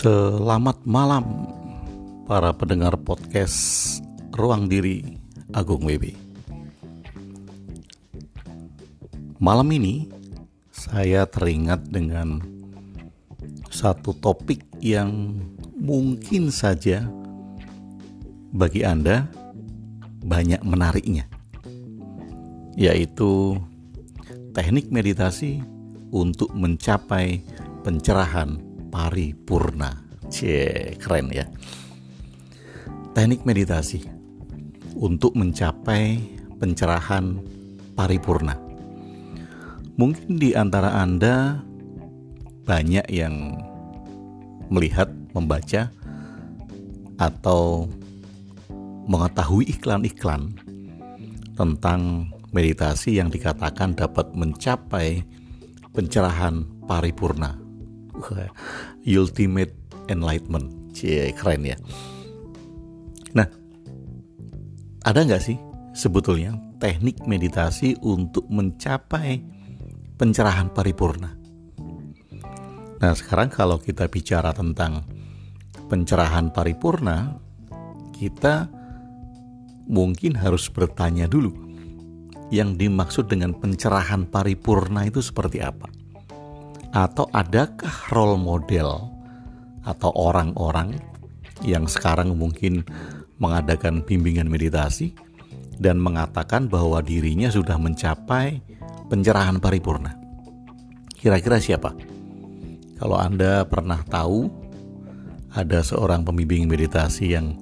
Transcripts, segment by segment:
Selamat malam para pendengar podcast Ruang Diri Agung WB. Malam ini saya teringat dengan satu topik yang mungkin saja bagi Anda banyak menariknya, yaitu teknik meditasi untuk mencapai pencerahan paripurna. Cie, keren ya. Teknik meditasi untuk mencapai pencerahan paripurna. Mungkin di antara Anda banyak yang melihat, membaca, atau mengetahui iklan-iklan tentang meditasi yang dikatakan dapat mencapai pencerahan paripurna ultimate enlightenment. Cie, keren ya. Nah, ada nggak sih sebetulnya teknik meditasi untuk mencapai pencerahan paripurna? Nah, sekarang kalau kita bicara tentang pencerahan paripurna, kita mungkin harus bertanya dulu yang dimaksud dengan pencerahan paripurna itu seperti apa? Atau adakah role model atau orang-orang yang sekarang mungkin mengadakan bimbingan meditasi dan mengatakan bahwa dirinya sudah mencapai pencerahan paripurna? Kira-kira siapa? Kalau Anda pernah tahu ada seorang pembimbing meditasi yang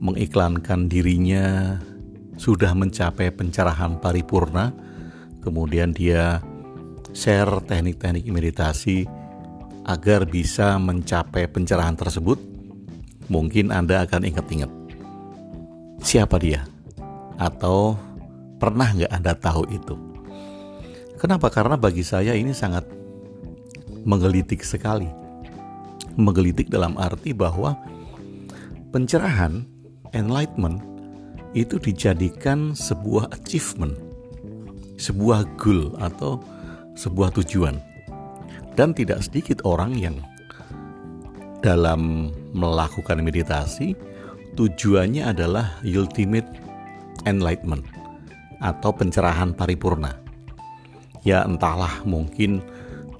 mengiklankan dirinya sudah mencapai pencerahan paripurna, kemudian dia share teknik-teknik meditasi agar bisa mencapai pencerahan tersebut, mungkin Anda akan ingat-ingat siapa dia atau pernah nggak Anda tahu itu. Kenapa? Karena bagi saya ini sangat menggelitik sekali. Menggelitik dalam arti bahwa pencerahan, enlightenment, itu dijadikan sebuah achievement, sebuah goal atau sebuah tujuan. Dan tidak sedikit orang yang dalam melakukan meditasi tujuannya adalah ultimate enlightenment atau pencerahan paripurna. Ya entahlah mungkin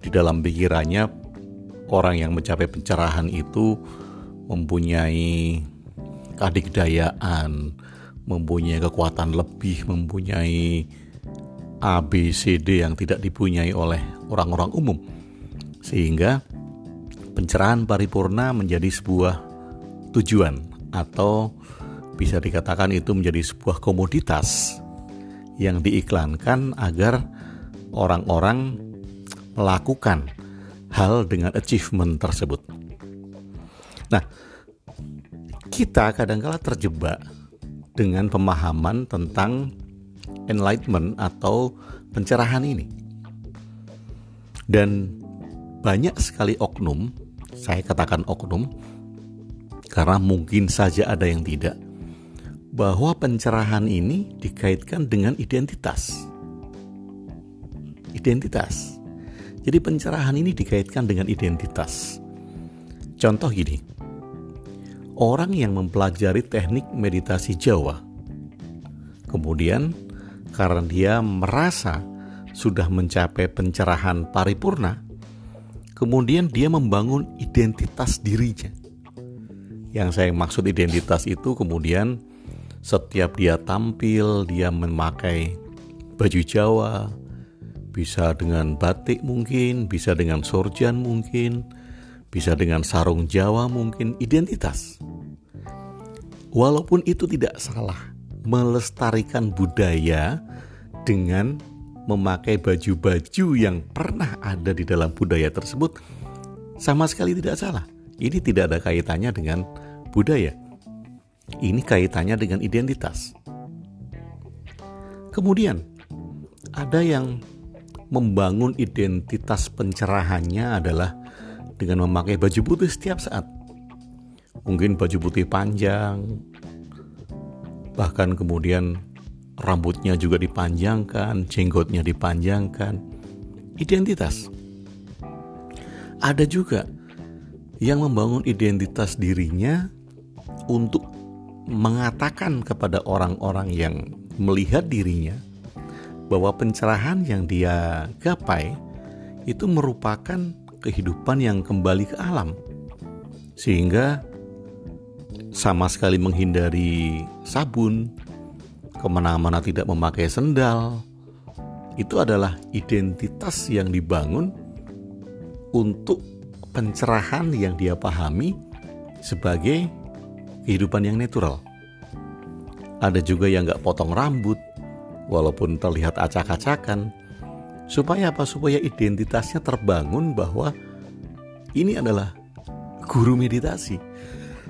di dalam pikirannya orang yang mencapai pencerahan itu mempunyai kadikdayaan, mempunyai kekuatan lebih, mempunyai A, B, C, D yang tidak dipunyai oleh orang-orang umum. Sehingga pencerahan paripurna menjadi sebuah tujuan atau bisa dikatakan itu menjadi sebuah komoditas yang diiklankan agar orang-orang melakukan hal dengan achievement tersebut. Nah, kita kadang-kala terjebak dengan pemahaman tentang enlightenment atau pencerahan ini. Dan banyak sekali oknum, saya katakan oknum, karena mungkin saja ada yang tidak, bahwa pencerahan ini dikaitkan dengan identitas. Identitas. Jadi pencerahan ini dikaitkan dengan identitas. Contoh gini, orang yang mempelajari teknik meditasi Jawa, kemudian karena dia merasa sudah mencapai pencerahan paripurna, kemudian dia membangun identitas dirinya. Yang saya maksud identitas itu kemudian setiap dia tampil, dia memakai baju Jawa, bisa dengan batik mungkin, bisa dengan sorjan mungkin, bisa dengan sarung Jawa mungkin, identitas. Walaupun itu tidak salah, melestarikan budaya dengan memakai baju-baju yang pernah ada di dalam budaya tersebut sama sekali tidak salah. Ini tidak ada kaitannya dengan budaya. Ini kaitannya dengan identitas. Kemudian ada yang membangun identitas pencerahannya adalah dengan memakai baju putih setiap saat. Mungkin baju putih panjang, bahkan kemudian rambutnya juga dipanjangkan, jenggotnya dipanjangkan. Identitas. Ada juga yang membangun identitas dirinya untuk mengatakan kepada orang-orang yang melihat dirinya bahwa pencerahan yang dia gapai itu merupakan kehidupan yang kembali ke alam, sehingga sama sekali menghindari sabun, ke mana-mana tidak memakai sendal. Itu adalah identitas yang dibangun untuk pencerahan yang dia pahami sebagai kehidupan yang natural. Ada juga yang nggak potong rambut, walaupun terlihat acak-acakan, supaya apa? Supaya identitasnya terbangun bahwa ini adalah guru meditasi.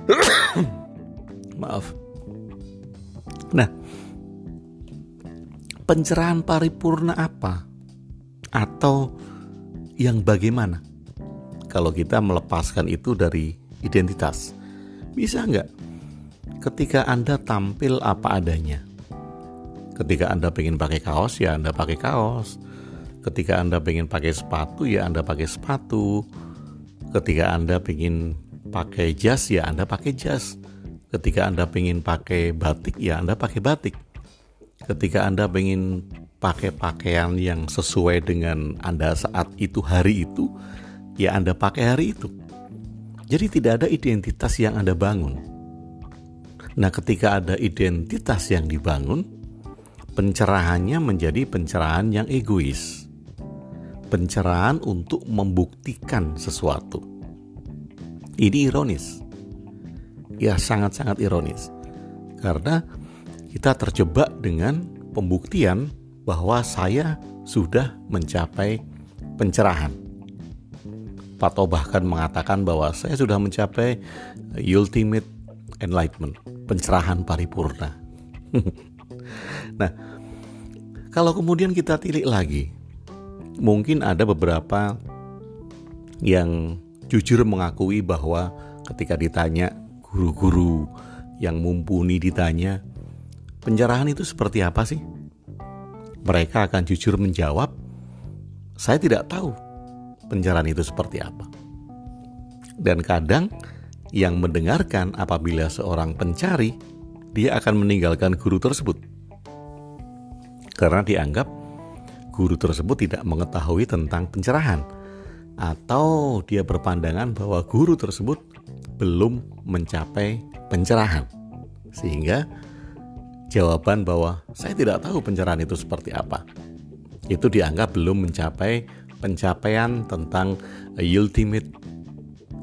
Maaf. Nah, pencerahan paripurna apa? Atau yang bagaimana? Kalau kita melepaskan itu dari identitas, bisa nggak? Ketika Anda tampil apa adanya, Ketika Anda pengen pakai kaos, ya Anda pakai kaos. Ketika Anda pengen pakai sepatu, ya Anda pakai sepatu. Ketika Anda pengen pakai jas, ya Anda pakai jas. Ketika Anda pengen pakai batik, ya Anda pakai batik. Ketika Anda pengen pakai pakaian yang sesuai dengan Anda saat itu hari itu, ya Anda pakai hari itu. Jadi tidak ada identitas yang Anda bangun. Nah, ketika ada identitas yang dibangun, pencerahannya menjadi pencerahan yang egois. Pencerahan untuk membuktikan sesuatu. Ini ironis. Ya sangat-sangat ironis. Karena kita terjebak dengan pembuktian bahwa saya sudah mencapai pencerahan. Pato bahkan mengatakan bahwa saya sudah mencapai ultimate enlightenment, pencerahan paripurna. Nah, kalau kemudian kita tilik lagi, mungkin ada beberapa yang jujur mengakui bahwa ketika ditanya guru-guru yang mumpuni ditanya, pencerahan itu seperti apa sih? Mereka akan jujur menjawab, saya tidak tahu pencerahan itu seperti apa. Dan kadang yang mendengarkan apabila seorang pencari, dia akan meninggalkan guru tersebut karena dianggap guru tersebut tidak mengetahui tentang pencerahan atau dia berpandangan bahwa guru tersebut belum mencapai pencerahan. Sehingga jawaban bahwa saya tidak tahu pencerahan itu seperti apa. Itu dianggap belum mencapai pencapaian tentang ultimate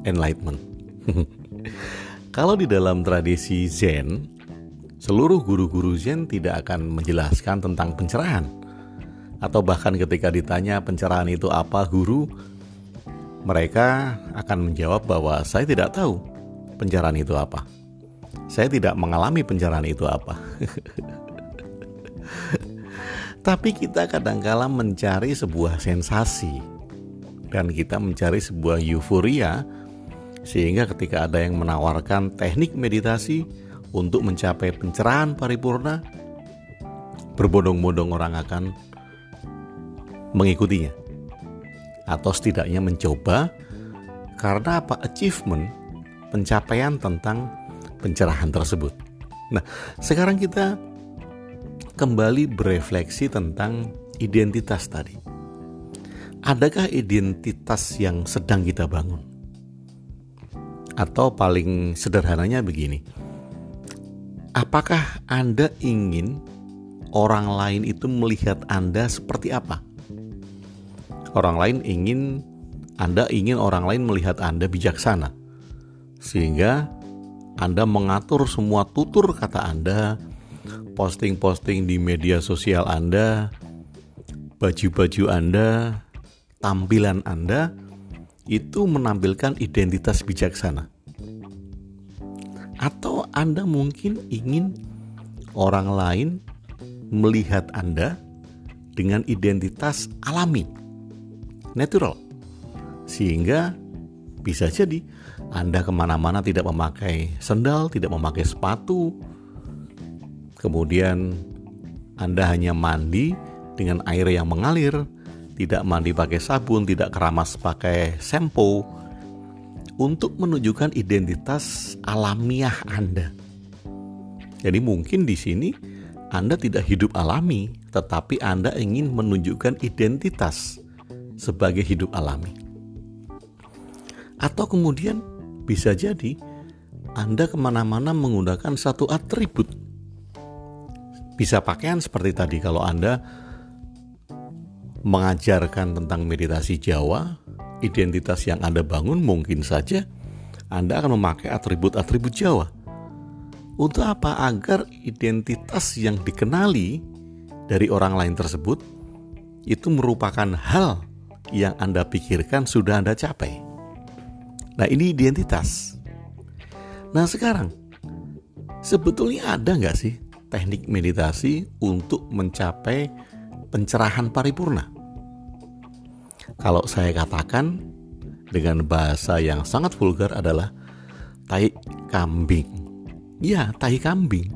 enlightenment. Kalau di dalam tradisi Zen, seluruh guru-guru Zen tidak akan menjelaskan tentang pencerahan. Atau bahkan ketika ditanya pencerahan itu apa guru, mereka akan menjawab bahwa saya tidak tahu pencerahan itu apa. Saya tidak mengalami pencerahan itu apa. Tapi kita kadangkala mencari sebuah sensasi dan kita mencari sebuah euforia sehingga ketika ada yang menawarkan teknik meditasi, untuk mencapai pencerahan paripurna, berbondong-bondong orang akan mengikutinya. Atau setidaknya mencoba karena apa? Achievement, pencapaian tentang pencerahan tersebut. Nah, sekarang kita kembali berefleksi tentang identitas tadi. Adakah identitas yang sedang kita bangun? Atau paling sederhananya begini, Apakah Anda ingin orang lain itu melihat Anda seperti apa? Orang lain ingin Anda ingin orang lain melihat Anda bijaksana. Sehingga Anda mengatur semua tutur kata Anda, posting-posting di media sosial Anda, baju-baju Anda, tampilan Anda itu menampilkan identitas bijaksana. Atau Anda mungkin ingin orang lain melihat Anda dengan identitas alami, natural. Sehingga bisa jadi Anda ke mana-mana tidak memakai sendal, tidak memakai sepatu. Kemudian Anda hanya mandi dengan air yang mengalir, tidak mandi pakai sabun, tidak keramas pakai shampoo, untuk menunjukkan identitas alamiah Anda. Jadi mungkin di sini Anda tidak hidup alami, tetapi Anda ingin menunjukkan identitas sebagai hidup alami. Atau kemudian bisa jadi Anda ke mana-mana menggunakan satu atribut. Bisa pakaian seperti tadi kalau Anda mengajarkan tentang meditasi Jawa, identitas yang Anda bangun mungkin saja Anda akan memakai atribut-atribut Jawa. Untuk apa? Agar identitas yang dikenali dari orang lain tersebut itu merupakan hal yang Anda pikirkan sudah Anda capai. Nah, ini identitas. Nah, sekarang sebetulnya ada nggak sih teknik meditasi untuk mencapai pencerahan paripurna? Kalau saya katakan dengan bahasa yang sangat vulgar adalah tai kambing. Ya, tai kambing.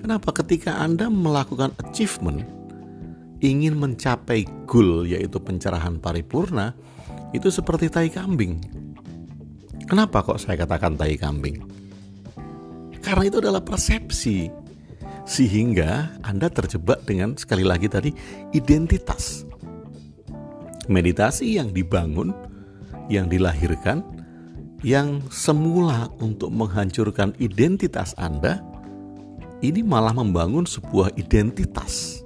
Kenapa ketika Anda melakukan achievement, ingin mencapai goal yaitu pencerahan paripurna, itu seperti tai kambing. Kenapa kok saya katakan tai kambing? Karena itu adalah persepsi. Sehingga Anda terjebak dengan sekali lagi tadi identitas. Meditasi yang dibangun, yang dilahirkan yang semula untuk menghancurkan identitas Anda, ini malah membangun sebuah identitas.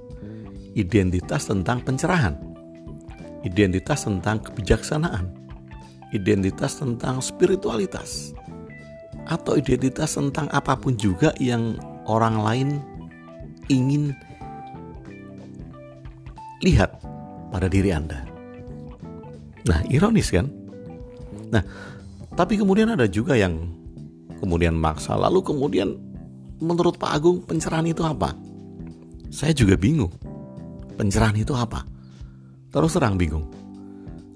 Identitas tentang pencerahan, identitas tentang kebijaksanaan, identitas tentang spiritualitas, atau identitas tentang apa pun juga yang orang lain ingin lihat pada diri Anda. Nah, ironis kan? Nah, tapi kemudian ada juga yang kemudian maksa. Lalu kemudian menurut Pak Agung pencerahan itu apa? Saya juga bingung. Pencerahan itu apa? Terus terang bingung.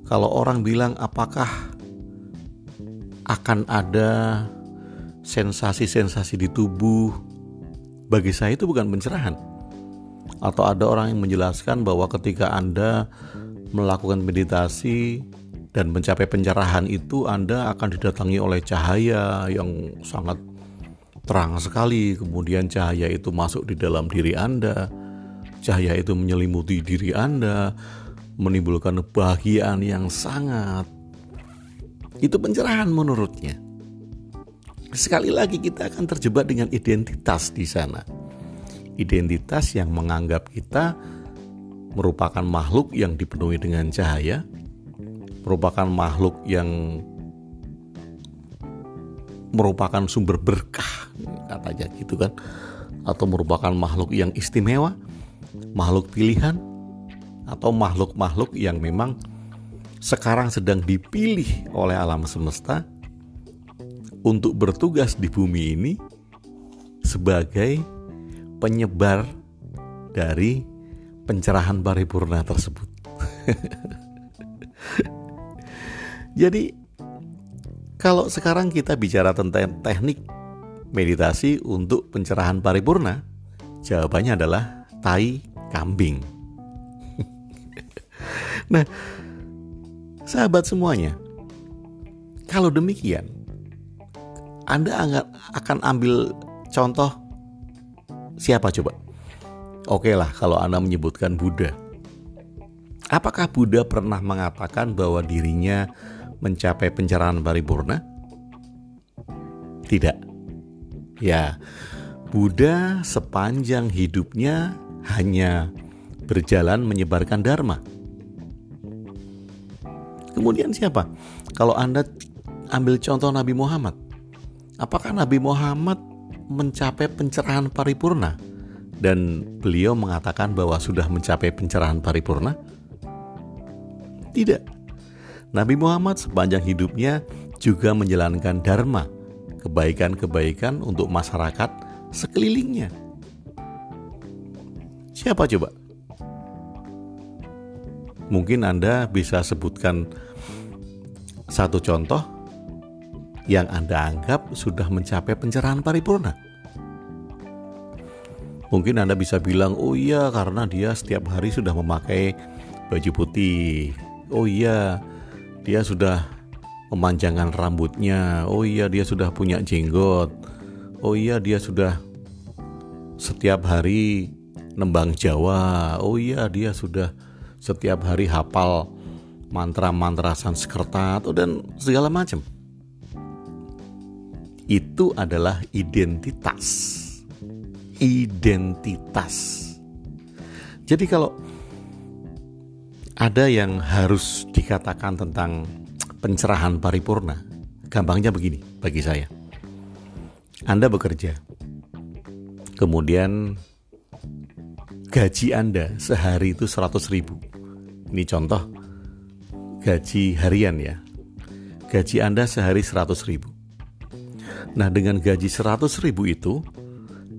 Kalau orang bilang apakah akan ada sensasi-sensasi di tubuh, bagi saya itu bukan pencerahan. Atau ada orang yang menjelaskan bahwa ketika Anda melakukan meditasi, dan mencapai pencerahan itu Anda akan didatangi oleh cahaya yang sangat terang sekali. Kemudian cahaya itu masuk di dalam diri Anda. Cahaya itu menyelimuti diri Anda, menimbulkan kebahagiaan yang sangat. Itu pencerahan menurutnya. Sekali lagi kita akan terjebak dengan identitas di sana. Identitas yang menganggap kita merupakan makhluk yang dipenuhi dengan cahaya, merupakan makhluk yang merupakan sumber berkah katanya gitu kan atau merupakan makhluk yang istimewa makhluk pilihan atau makhluk-makhluk yang memang sekarang sedang dipilih oleh alam semesta untuk bertugas di bumi ini sebagai penyebar dari pencerahan paripurna tersebut. Jadi kalau sekarang kita bicara tentang teknik meditasi untuk pencerahan paripurna, jawabannya adalah tai kambing. nah, sahabat semuanya, kalau demikian, Anda akan ambil contoh siapa coba? Oke lah kalau Anda menyebutkan Buddha. Apakah Buddha pernah mengatakan bahwa dirinya mencapai pencerahan paripurna? Tidak. Ya, Buddha sepanjang hidupnya hanya berjalan menyebarkan dharma. Kemudian siapa? Kalau Anda ambil contoh Nabi Muhammad, apakah Nabi Muhammad mencapai pencerahan paripurna? Dan beliau mengatakan bahwa sudah mencapai pencerahan paripurna? Tidak. Nabi Muhammad sepanjang hidupnya juga menjalankan dharma, kebaikan-kebaikan untuk masyarakat sekelilingnya. Siapa coba? Mungkin Anda bisa sebutkan satu contoh yang Anda anggap sudah mencapai pencerahan paripurna. Mungkin Anda bisa bilang, "Oh iya, karena dia setiap hari sudah memakai baju putih." "Oh iya, dia sudah memanjangkan rambutnya. Oh iya, dia sudah punya jenggot. Oh iya, dia sudah setiap hari nembang Jawa. Oh iya, dia sudah setiap hari hafal mantra-mantra Sanskerta atau dan segala macam. Itu adalah identitas. Identitas. Jadi kalau ada yang harus dikatakan tentang pencerahan paripurna, gampangnya begini bagi saya. Anda bekerja, kemudian gaji Anda sehari itu 100 ribu. Ini contoh gaji harian ya. Gaji Anda sehari 100 ribu. Nah dengan gaji 100 ribu itu,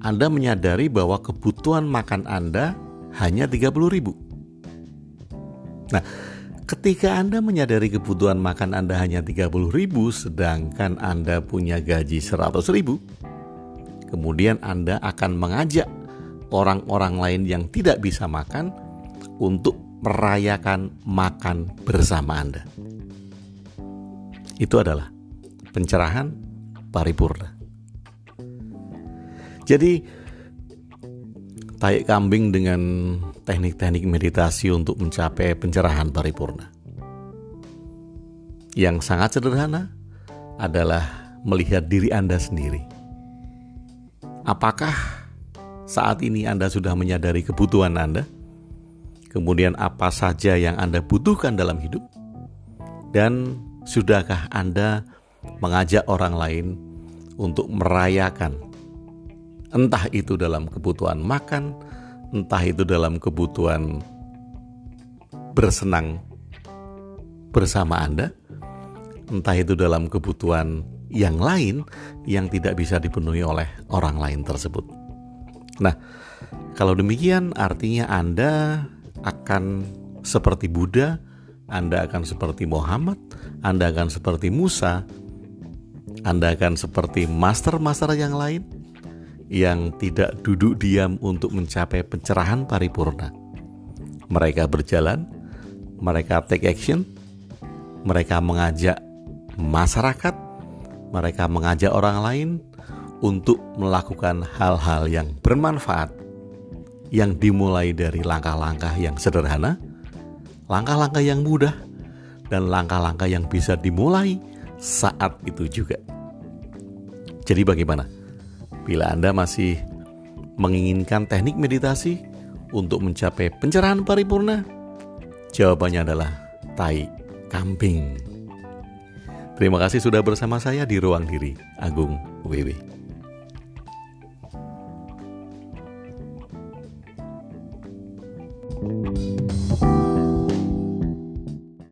Anda menyadari bahwa kebutuhan makan Anda hanya 30 ribu. Nah, ketika Anda menyadari kebutuhan makan Anda hanya 30 ribu, sedangkan Anda punya gaji 100 ribu, kemudian Anda akan mengajak orang-orang lain yang tidak bisa makan untuk merayakan makan bersama Anda. Itu adalah pencerahan paripurna. Jadi, taik kambing dengan teknik-teknik meditasi untuk mencapai pencerahan paripurna. Yang sangat sederhana adalah melihat diri Anda sendiri. Apakah saat ini Anda sudah menyadari kebutuhan Anda? Kemudian apa saja yang Anda butuhkan dalam hidup? Dan sudahkah Anda mengajak orang lain untuk merayakan entah itu dalam kebutuhan makan, entah itu dalam kebutuhan bersenang bersama Anda, entah itu dalam kebutuhan yang lain yang tidak bisa dipenuhi oleh orang lain tersebut. Nah, kalau demikian artinya Anda akan seperti Buddha, Anda akan seperti Muhammad, Anda akan seperti Musa, Anda akan seperti master-master yang lain yang tidak duduk diam untuk mencapai pencerahan paripurna. Mereka berjalan, mereka take action, mereka mengajak masyarakat, mereka mengajak orang lain untuk melakukan hal-hal yang bermanfaat yang dimulai dari langkah-langkah yang sederhana, langkah-langkah yang mudah, dan langkah-langkah yang bisa dimulai saat itu juga. Jadi bagaimana? Bila Anda masih menginginkan teknik meditasi untuk mencapai pencerahan paripurna, jawabannya adalah tai kambing. Terima kasih sudah bersama saya di Ruang Diri Agung WW.